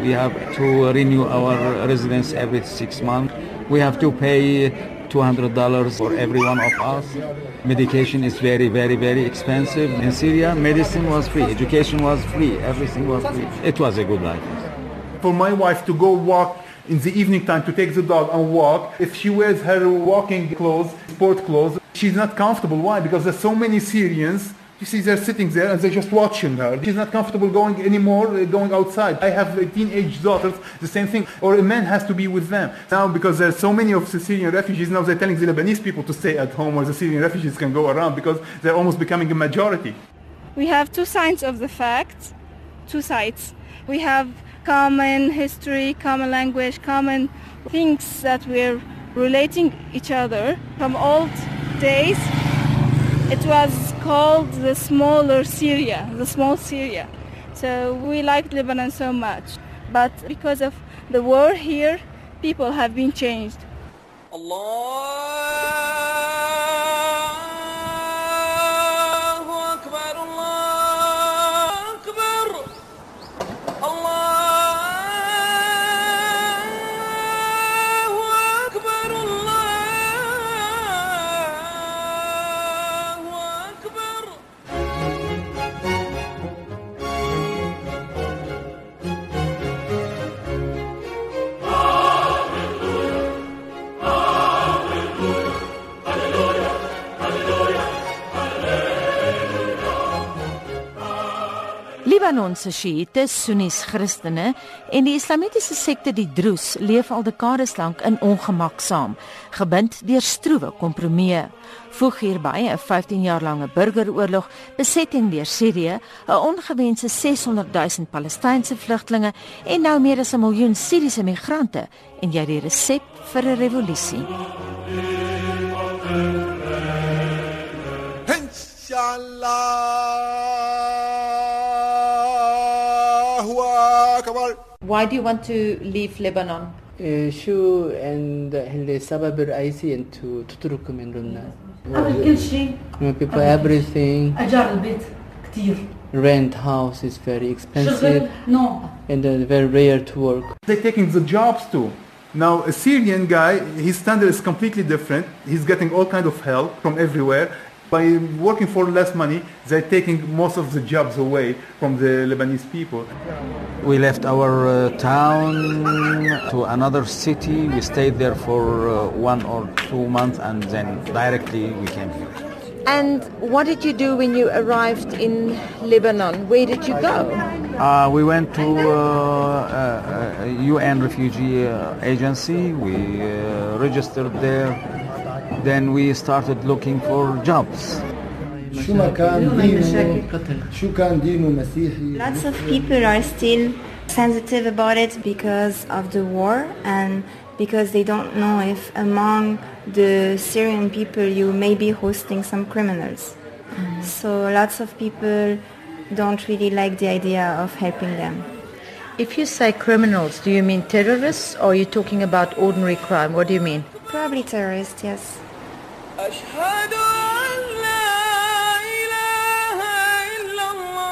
We have to renew our residence every six months. We have to pay $200 for every one of us. Medication is very, very, very expensive. In Syria, medicine was free, education was free, everything was free. It was a good life. For my wife to go walk in the evening time to take the dog and walk, if she wears her walking clothes, sport clothes, she's not comfortable. Why? Because there's so many Syrians you see, they're sitting there and they're just watching her. She's not comfortable going anymore, uh, going outside. I have teenage daughters, the same thing. Or a man has to be with them. Now, because there's so many of the Syrian refugees, now they're telling the Lebanese people to stay at home where the Syrian refugees can go around because they're almost becoming a majority. We have two sides of the fact, two sides. We have common history, common language, common things that we're relating each other from old days it was called the smaller Syria, the small Syria. So we liked Lebanon so much. But because of the war here, people have been changed. Allah Libanon se Sjiite, Sunnis Christene en die Islamitiese sekte die Druze leef al dekades lank in ongemak saam, gebind deur stroewe kompromieë. Voeg hierby 'n 15 jaar lange burgeroorlog, besetting deur Sirië, 'n ongewenste 600 000 Palestynse vlugtelinge en nou meer as 'n miljoen Siriëse migrante en jy die resep vir 'n revolusie. الله أكبر Why do you want to leave Lebanon? شو عند السبب الرئيسي انتوا تتركوا من لبنان؟ قبل كل شيء people everything اجار البيت كثير rent house is very expensive شغل نو and uh, very rare to work. They're taking the jobs too. Now, a Syrian guy, his standard is completely different. He's getting all kind of help from everywhere. By working for less money, they're taking most of the jobs away from the Lebanese people. We left our uh, town to another city. We stayed there for uh, one or two months and then directly we came here. And what did you do when you arrived in Lebanon? Where did you go? Uh, we went to uh, uh, uh, UN refugee uh, agency. We uh, registered there then we started looking for jobs. Lots of people are still sensitive about it because of the war and because they don't know if among the Syrian people you may be hosting some criminals. Mm. So lots of people don't really like the idea of helping them. If you say criminals, do you mean terrorists or are you talking about ordinary crime? What do you mean? Probably terrorists, yes. أشهد أن لا إله إلا الله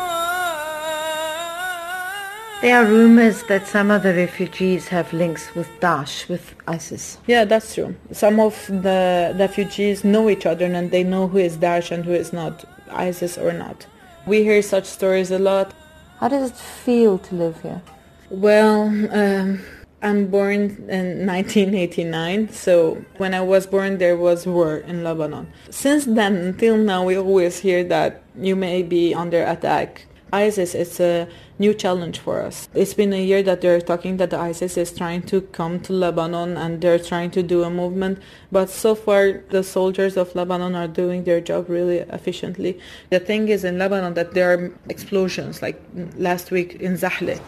There are rumors that some of the refugees have links with Daesh, with ISIS. Yeah, that's true. Some of the refugees know each other and they know who is Daesh and who is not, ISIS or not. We hear such stories a lot. How does it feel to live here? Well, um, I'm born in 1989, so when I was born there was war in Lebanon. Since then until now we always hear that you may be under attack. ISIS is a new challenge for us. It's been a year that they're talking that the ISIS is trying to come to Lebanon and they're trying to do a movement, but so far the soldiers of Lebanon are doing their job really efficiently. The thing is in Lebanon that there are explosions, like last week in Zahle.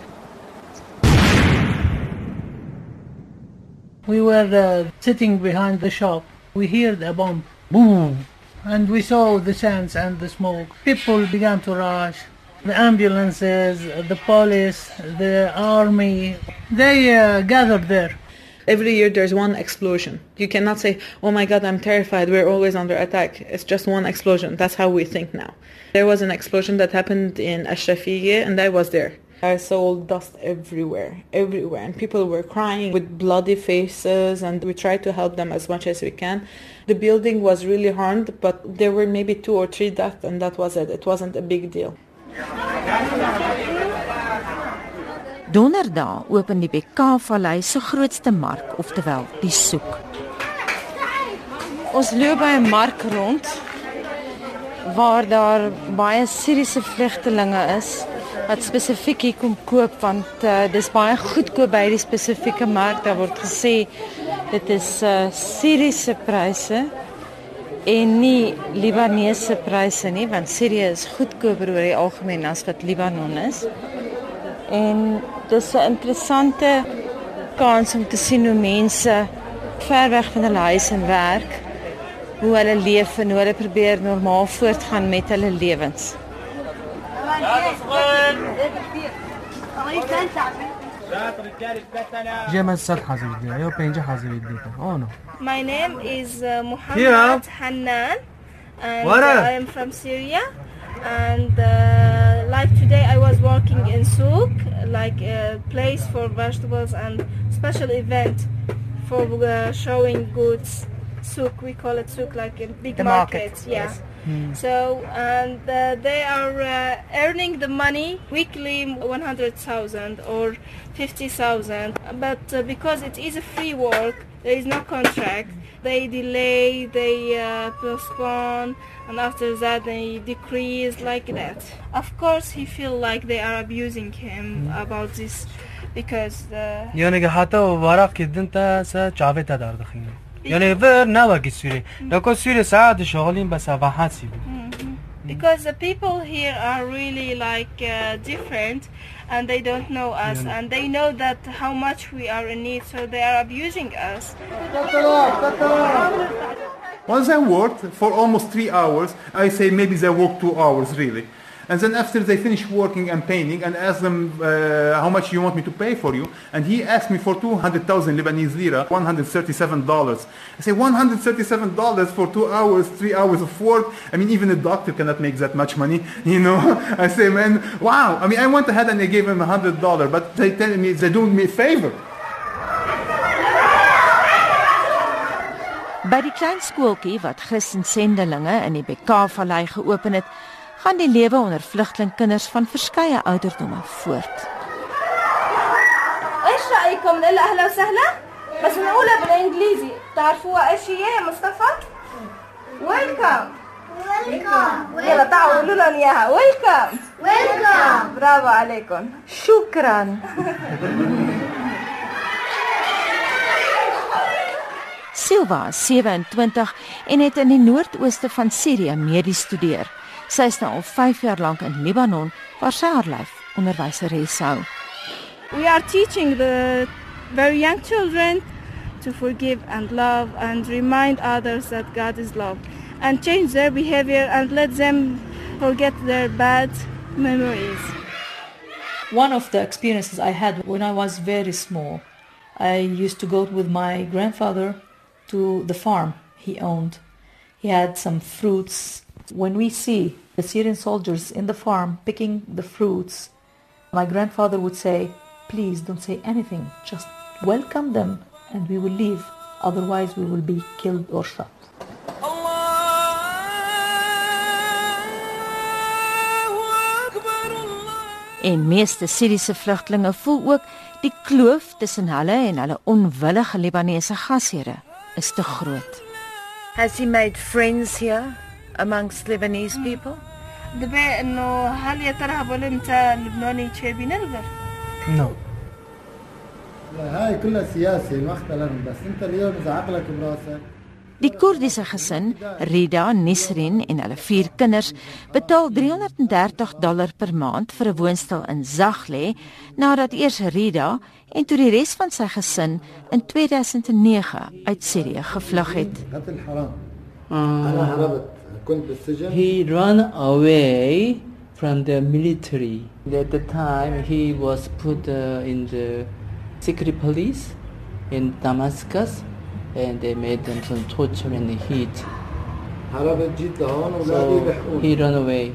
We were uh, sitting behind the shop. We heard a bomb. Boom! And we saw the sounds and the smoke. People began to rush. The ambulances, the police, the army, they uh, gathered there. Every year there's one explosion. You cannot say, oh my god, I'm terrified, we're always under attack. It's just one explosion. That's how we think now. There was an explosion that happened in Ashrafiyeh and I was there. I saw dust everywhere, everywhere, and people were crying with bloody faces, and we tried to help them as much as we can. The building was really harmed, but there were maybe two or three deaths, and that was it. It wasn't a big deal. Donderdag open die Bekaa-vallei se grootste mark, oftewel die soek. Ons loop by 'n mark rond waar daar baie Siriëse vlugtelinge is wat spesifiek hier kom koop want uh, dis baie goedkoop by die spesifieke mark. Daar word gesê dit is uh, Siriëse pryse en nie Libanese pryse nie want Sirië is goedkoper oor die algemeen as wat Libanon is. En dis 'n interessante kans om te sien hoe mense ver weg van hulle huis en werk hoe hulle leef en hoe hulle probeer normaal voortgaan met hulle lewens. My name is uh, Muhammad Hannan and What uh. I am from Syria. And uh, like today I was working in souk like a place for vegetables and special event for uh, showing goods. Souk we call it souk like a big The market, market, yeah. Yes. Hmm. so and uh, they are uh, earning the money weekly 100,000 or 50,000 but uh, because it is a free work there is no contract they delay they uh, postpone and after that they decrease like that of course he feel like they are abusing him about this because uh, يعني حتى ورق كدنت سا جاوتا دار دخين Because the people here are really like uh, different and they don't know us yeah. and they know that how much we are in need so they are abusing us. Once I worked for almost three hours, I say maybe they worked two hours really. And then after they finish working and painting and ask them uh, how much you want me to pay for you. And he asked me for 200,000 Lebanese lira, $137. I say $137 for two hours, three hours of work. I mean, even a doctor cannot make that much money, you know. I say, man, wow. I mean, I went ahead and I gave him $100, but they tell me they're doing me a favor. By die klein skooltjie wat Christen sendelinge in die Bekaa-vallei geopen het, gaan die lewe onder vlugtelingkinders van verskeie ouderdomme voort. ايش رايكم نقول اهلا وسهلا بس نقولها بالانجليزي تعرفوها ايش هي يا مصطفى ويلكم Welcome. يلا تعالوا قولوا لهم اياها ويلكم Welcome. برافو عليكم شكرا Silva is 27 en het in die noordooste van Sirië medies studeer. Sy is nou al 5 jaar lank in Libanon waar sy haar lyf onderwyseres hou. We are teaching the very young children to forgive and love and remind others that God is love and change their behavior and let them forget their bad memories. One of the experiences I had when I was very small, I used to go with my grandfather to the farm he owned. He had some fruits. When we see the Syrian soldiers in the farm picking the fruits, my grandfather would say, please don't say anything, just welcome them and we will leave, otherwise we will be killed or shot. En meeste Siriëse vlugtelinge voel ook die kloof tussen hulle en hulle onwillige Libanese gasheere is te groot. Has he made friends here amongst Lebanese people? دبي انه هل يا ترى هبول انت لبناني تشيبي نلبر نو هاي كلها سياسة ما اختلفنا بس انت اليوم اذا عقلك براسك Die Koerdiese gesin, Rida, Nisrin en hulle vier kinders, betaal 330 dollar per maand vir 'n woonstel in Zagle, nadat eers Rida en toe die res van sy gesin in 2009 uit Sirië gevlug het. قتل حرام Uh, انا هربت كنت بالسجن He ran away from the military. At the time, he was put uh, in the secret police in Damascus, and they made them some torture and heat. So he ran away.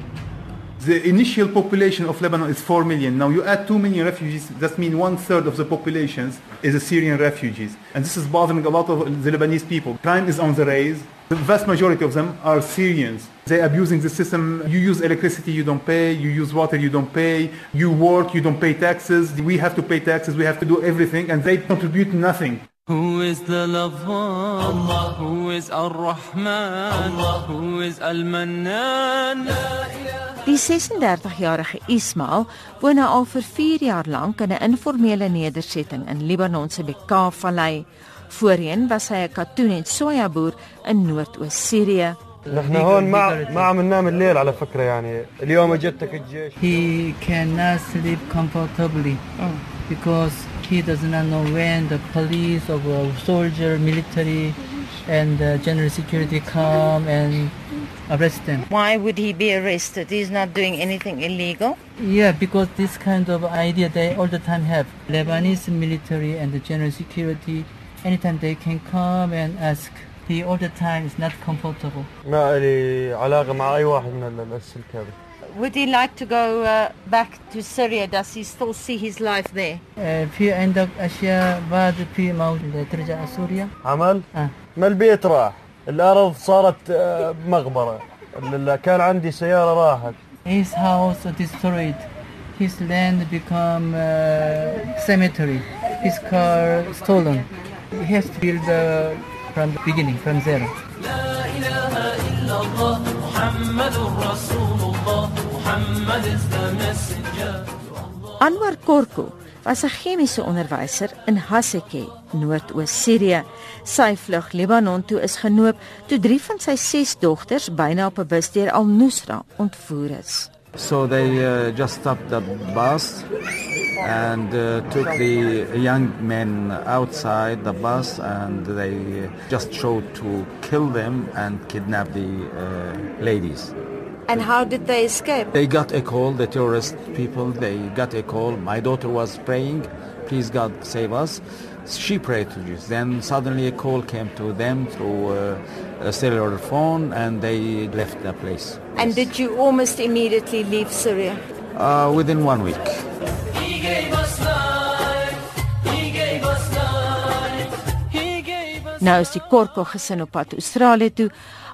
The initial population of Lebanon is 4 million. Now you add 2 million refugees, that means one third of the population is Syrian refugees. And this is bothering a lot of the Lebanese people. Crime is on the rise, the vast majority of them are Syrians. They're abusing the system. You use electricity, you don't pay. You use water, you don't pay. You work, you don't pay taxes. We have to pay taxes. We have to do everything. And they contribute nothing. Who is the lover? Allah. Who is Ar-Rahman? Allah. Who is Al-Mannan? Die 36-jarige Ismail woon nou al vir 4 jaar lank in 'n informele nedersetting in Libanon se Bekaa-vallei. Voorheen was hy 'n katoen en sojaboer in Noord-Oos-Sirië. نحن هون ما ما عم ننام الليل على فكره يعني اليوم اجتك الجيش He cannot sleep comfortably because he does not know when the police or a soldier, military, and uh, general security come and arrest them. Why would he be arrested? He's not doing anything illegal. Yeah, because this kind of idea they all the time have. Lebanese military and the general security, anytime they can come and ask. He all the time is not comfortable. ما لي علاقه مع اي واحد من ال- السلك هذا Would he like to go uh, back to Syria? Does he still see his life there? آه، في عندك أشياء بعد في موجودة ترجع سوريا عمل آه. ما البيت راح الارض صارت آه، مغبره ال- ال- كان عندي سياره راحت His house destroyed. His land become uh, cemetery. His car stolen. He has to build uh, from the beginning, from zero. Anwar Korko was 'n chemiese onderwyser in Haseke, Noordoos Sirië. Sy vlug Libanon toe is genoop toe drie van sy ses dogters byna op 'n bus deur Al-Nusra ontvoer is. So they uh, just stopped the bus and uh, took the young men outside the bus and they just showed to kill them and kidnap the uh, ladies. And how did they escape? They got a call, the terrorist people, they got a call. My daughter was praying, please God save us. She prayed to Jesus. Then suddenly a call came to them through uh, a cellular phone and they left the place. And did you almost immediately leave Syria? Uh, within one week. Nou is die Korko gesin op pad Australië toe,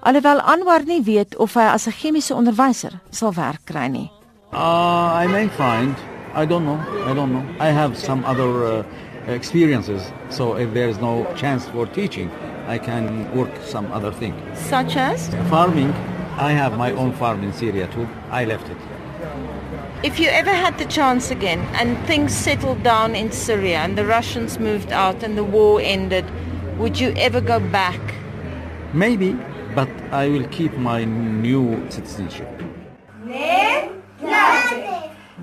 alhoewel Anwar nie weet of hy as 'n chemiese onderwyser sal werk kry nie. Uh, I may find. I don't know. I don't know. I have some other uh, experiences. So if there is no chance for teaching, I can work some other thing. Such as? Farming. I have my own farm in Syria too. I left it. If you ever had the chance again and things settled down in Syria and the Russians moved out and the war ended, would you ever go back? Maybe, but I will keep my new citizenship.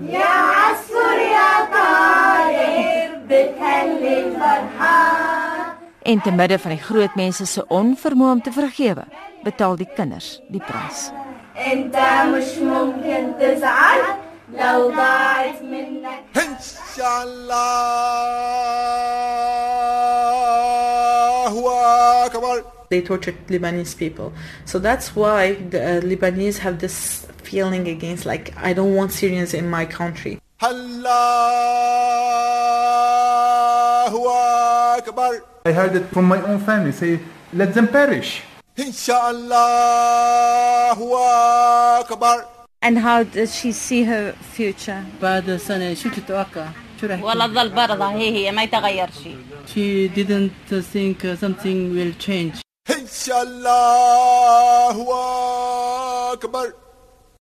يا عصفور يا طاير بتهلي الفرحان En te midde van die groot mense se onvermoë om te vergewe, betaal die kinders die prys. انت مش ممكن تزعل لو ضاعت منك إن شاء الله أكبر They tortured Lebanese people. So that's why the uh, Lebanese have this feeling against, like, I don't want Syrians in my country. الله أكبر I heard it from my own family say, let them perish. إن شاء الله أكبر And how does she see her future? بعد سنة شو تتوقع؟ راح والله تظل برضه هي هي ما يتغير شيء. She didn't think uh, something will change. إن شاء الله أكبر.